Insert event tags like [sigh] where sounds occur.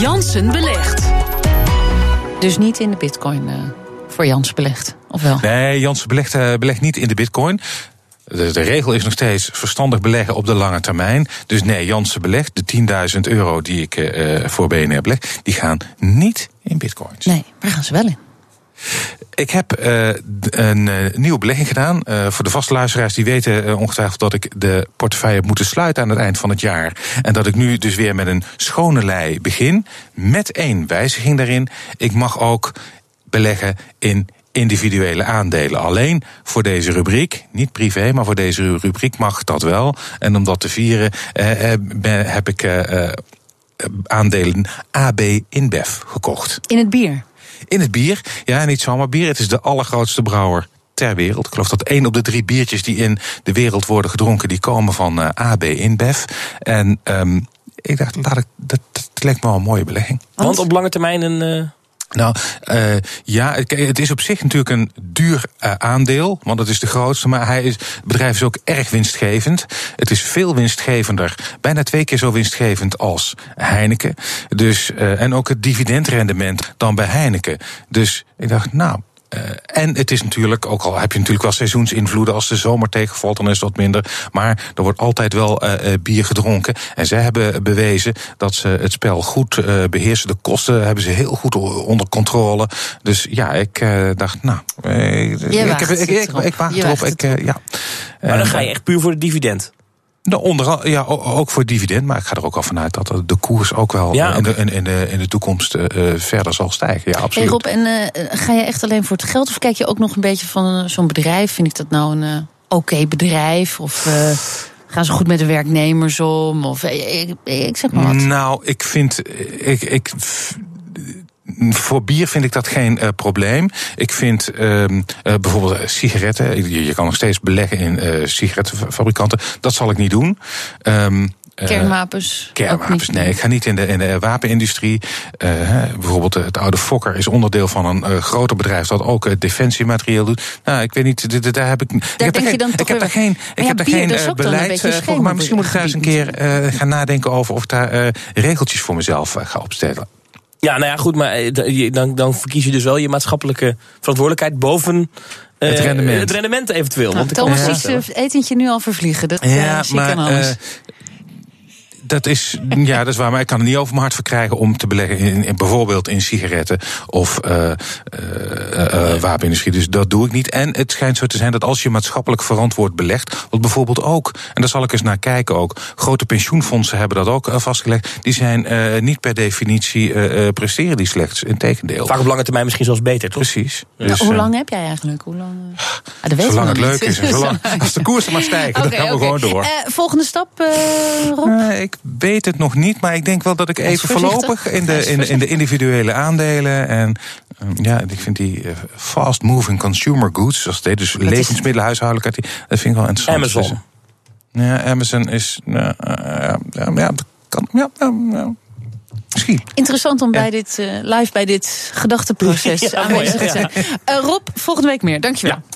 Jansen belegt. Dus niet in de bitcoin uh, voor Jans belegd, of wel? Nee, Jansen belegt, uh, belegt niet in de bitcoin. De, de, regel is nog steeds verstandig beleggen op de lange termijn. Dus nee, Jansen belegt de 10.000 euro die ik uh, voor BNR beleg, die gaan niet in bitcoins. Nee, waar gaan ze wel in? Ik heb uh, een uh, nieuwe belegging gedaan. Uh, voor de vaste luisteraars die weten ongetwijfeld dat ik de portefeuille heb moeten sluiten aan het eind van het jaar. En dat ik nu dus weer met een schone lei begin. Met één wijziging daarin. Ik mag ook beleggen in individuele aandelen. Alleen voor deze rubriek, niet privé, maar voor deze rubriek mag dat wel. En om dat te vieren heb ik aandelen AB InBev gekocht. In het bier? In het bier. Ja, niet zomaar bier. Het is de allergrootste brouwer ter wereld. Ik geloof dat één op de drie biertjes die in de wereld worden gedronken, die komen van uh, AB InBev. En um, ik dacht, laat ik, dat, dat lijkt me wel een mooie belegging. Want op lange termijn een. Uh... Nou, uh, ja, het is op zich natuurlijk een duur uh, aandeel, want het is de grootste, maar hij is, het bedrijf is ook erg winstgevend. Het is veel winstgevender, bijna twee keer zo winstgevend als Heineken. Dus, uh, en ook het dividendrendement dan bij Heineken. Dus ik dacht, nou, en het is natuurlijk, ook al heb je natuurlijk wel seizoensinvloeden, als de zomer tegenvalt, dan is het wat minder. Maar er wordt altijd wel uh, bier gedronken. En zij hebben bewezen dat ze het spel goed uh, beheersen. De kosten hebben ze heel goed onder controle. Dus ja, ik dacht, nou, ik, ik, ik, ik, waag erop. Ik, ja. Maar dan ga je echt puur voor de dividend. Nou, onder, ja, ook voor dividend, maar ik ga er ook al vanuit dat de koers ook wel ja, in, de, in, de, in de toekomst uh, verder zal stijgen. Ja, absoluut. Hey Rob, en uh, ga je echt alleen voor het geld of kijk je ook nog een beetje van zo'n bedrijf? Vind ik dat nou een uh, oké okay bedrijf? Of gaan ze goed met de werknemers om? Of ik, ik zeg maar wat. Nou, ik vind. Ik, ik, voor bier vind ik dat geen uh, probleem. Ik vind uh, uh, bijvoorbeeld sigaretten. Je, je, kan nog steeds beleggen in sigarettenfabrikanten. Dat zal ik niet doen. Um, Kernwapens? Kernwapens, nee. Ik ga niet in de, in de wapenindustrie. Uh, bijvoorbeeld het oude Fokker is onderdeel van een uh, groter bedrijf dat ook uh, defensiematerieel doet. Nou, ik weet niet, daar heb ik. Daar ik heb denk je dan ik heb daar geen, ik heb daar geen beleid voor. Maar misschien moet ik daar eens een keer gaan nadenken over of ik daar regeltjes voor mezelf ga opstellen. Ja, nou ja, goed, maar dan, dan verkies je dus wel je maatschappelijke verantwoordelijkheid boven uh, het, rendement. het rendement eventueel. Nou, want Thomas ja. het etentje nu al vervliegen. Dat ja, maar dat is, ja, dat is waar. Maar ik kan er niet over mijn hart verkrijgen om te beleggen in, in bijvoorbeeld in sigaretten of uh, uh, uh, wapenindustrie. Dus dat doe ik niet. En het schijnt zo te zijn dat als je maatschappelijk verantwoord belegt, wat bijvoorbeeld ook, en daar zal ik eens naar kijken ook, grote pensioenfondsen hebben dat ook vastgelegd, die zijn niet per definitie presteren die slechts. Integendeel. Vaak op lange termijn misschien zelfs beter, toch? Precies. Dus, nou, hoe lang heb jij eigenlijk? Hoe lang, ah, dat zolang het leuk is en [laughs] zolang, als de koersen maar stijgen, [laughs] okay, dan gaan we okay. gewoon door. volgende stap, Rob? ik weet het nog niet, maar ik denk wel dat ik even voorlopig in de, in, de, in de individuele aandelen. En ja, ik vind die fast moving consumer goods, zoals heet, dus levensmiddelen, huishoudelijkheid, dat vind ik wel interessant. Amazon. Ja, Amazon is. Uh, uh, ja, ja, dat kan. Ja, ja, Misschien. Interessant om bij dit, uh, live bij dit gedachteproces [laughs] ja, aanwezig te zijn. Uh, Rob, volgende week meer. Dankjewel. Ja.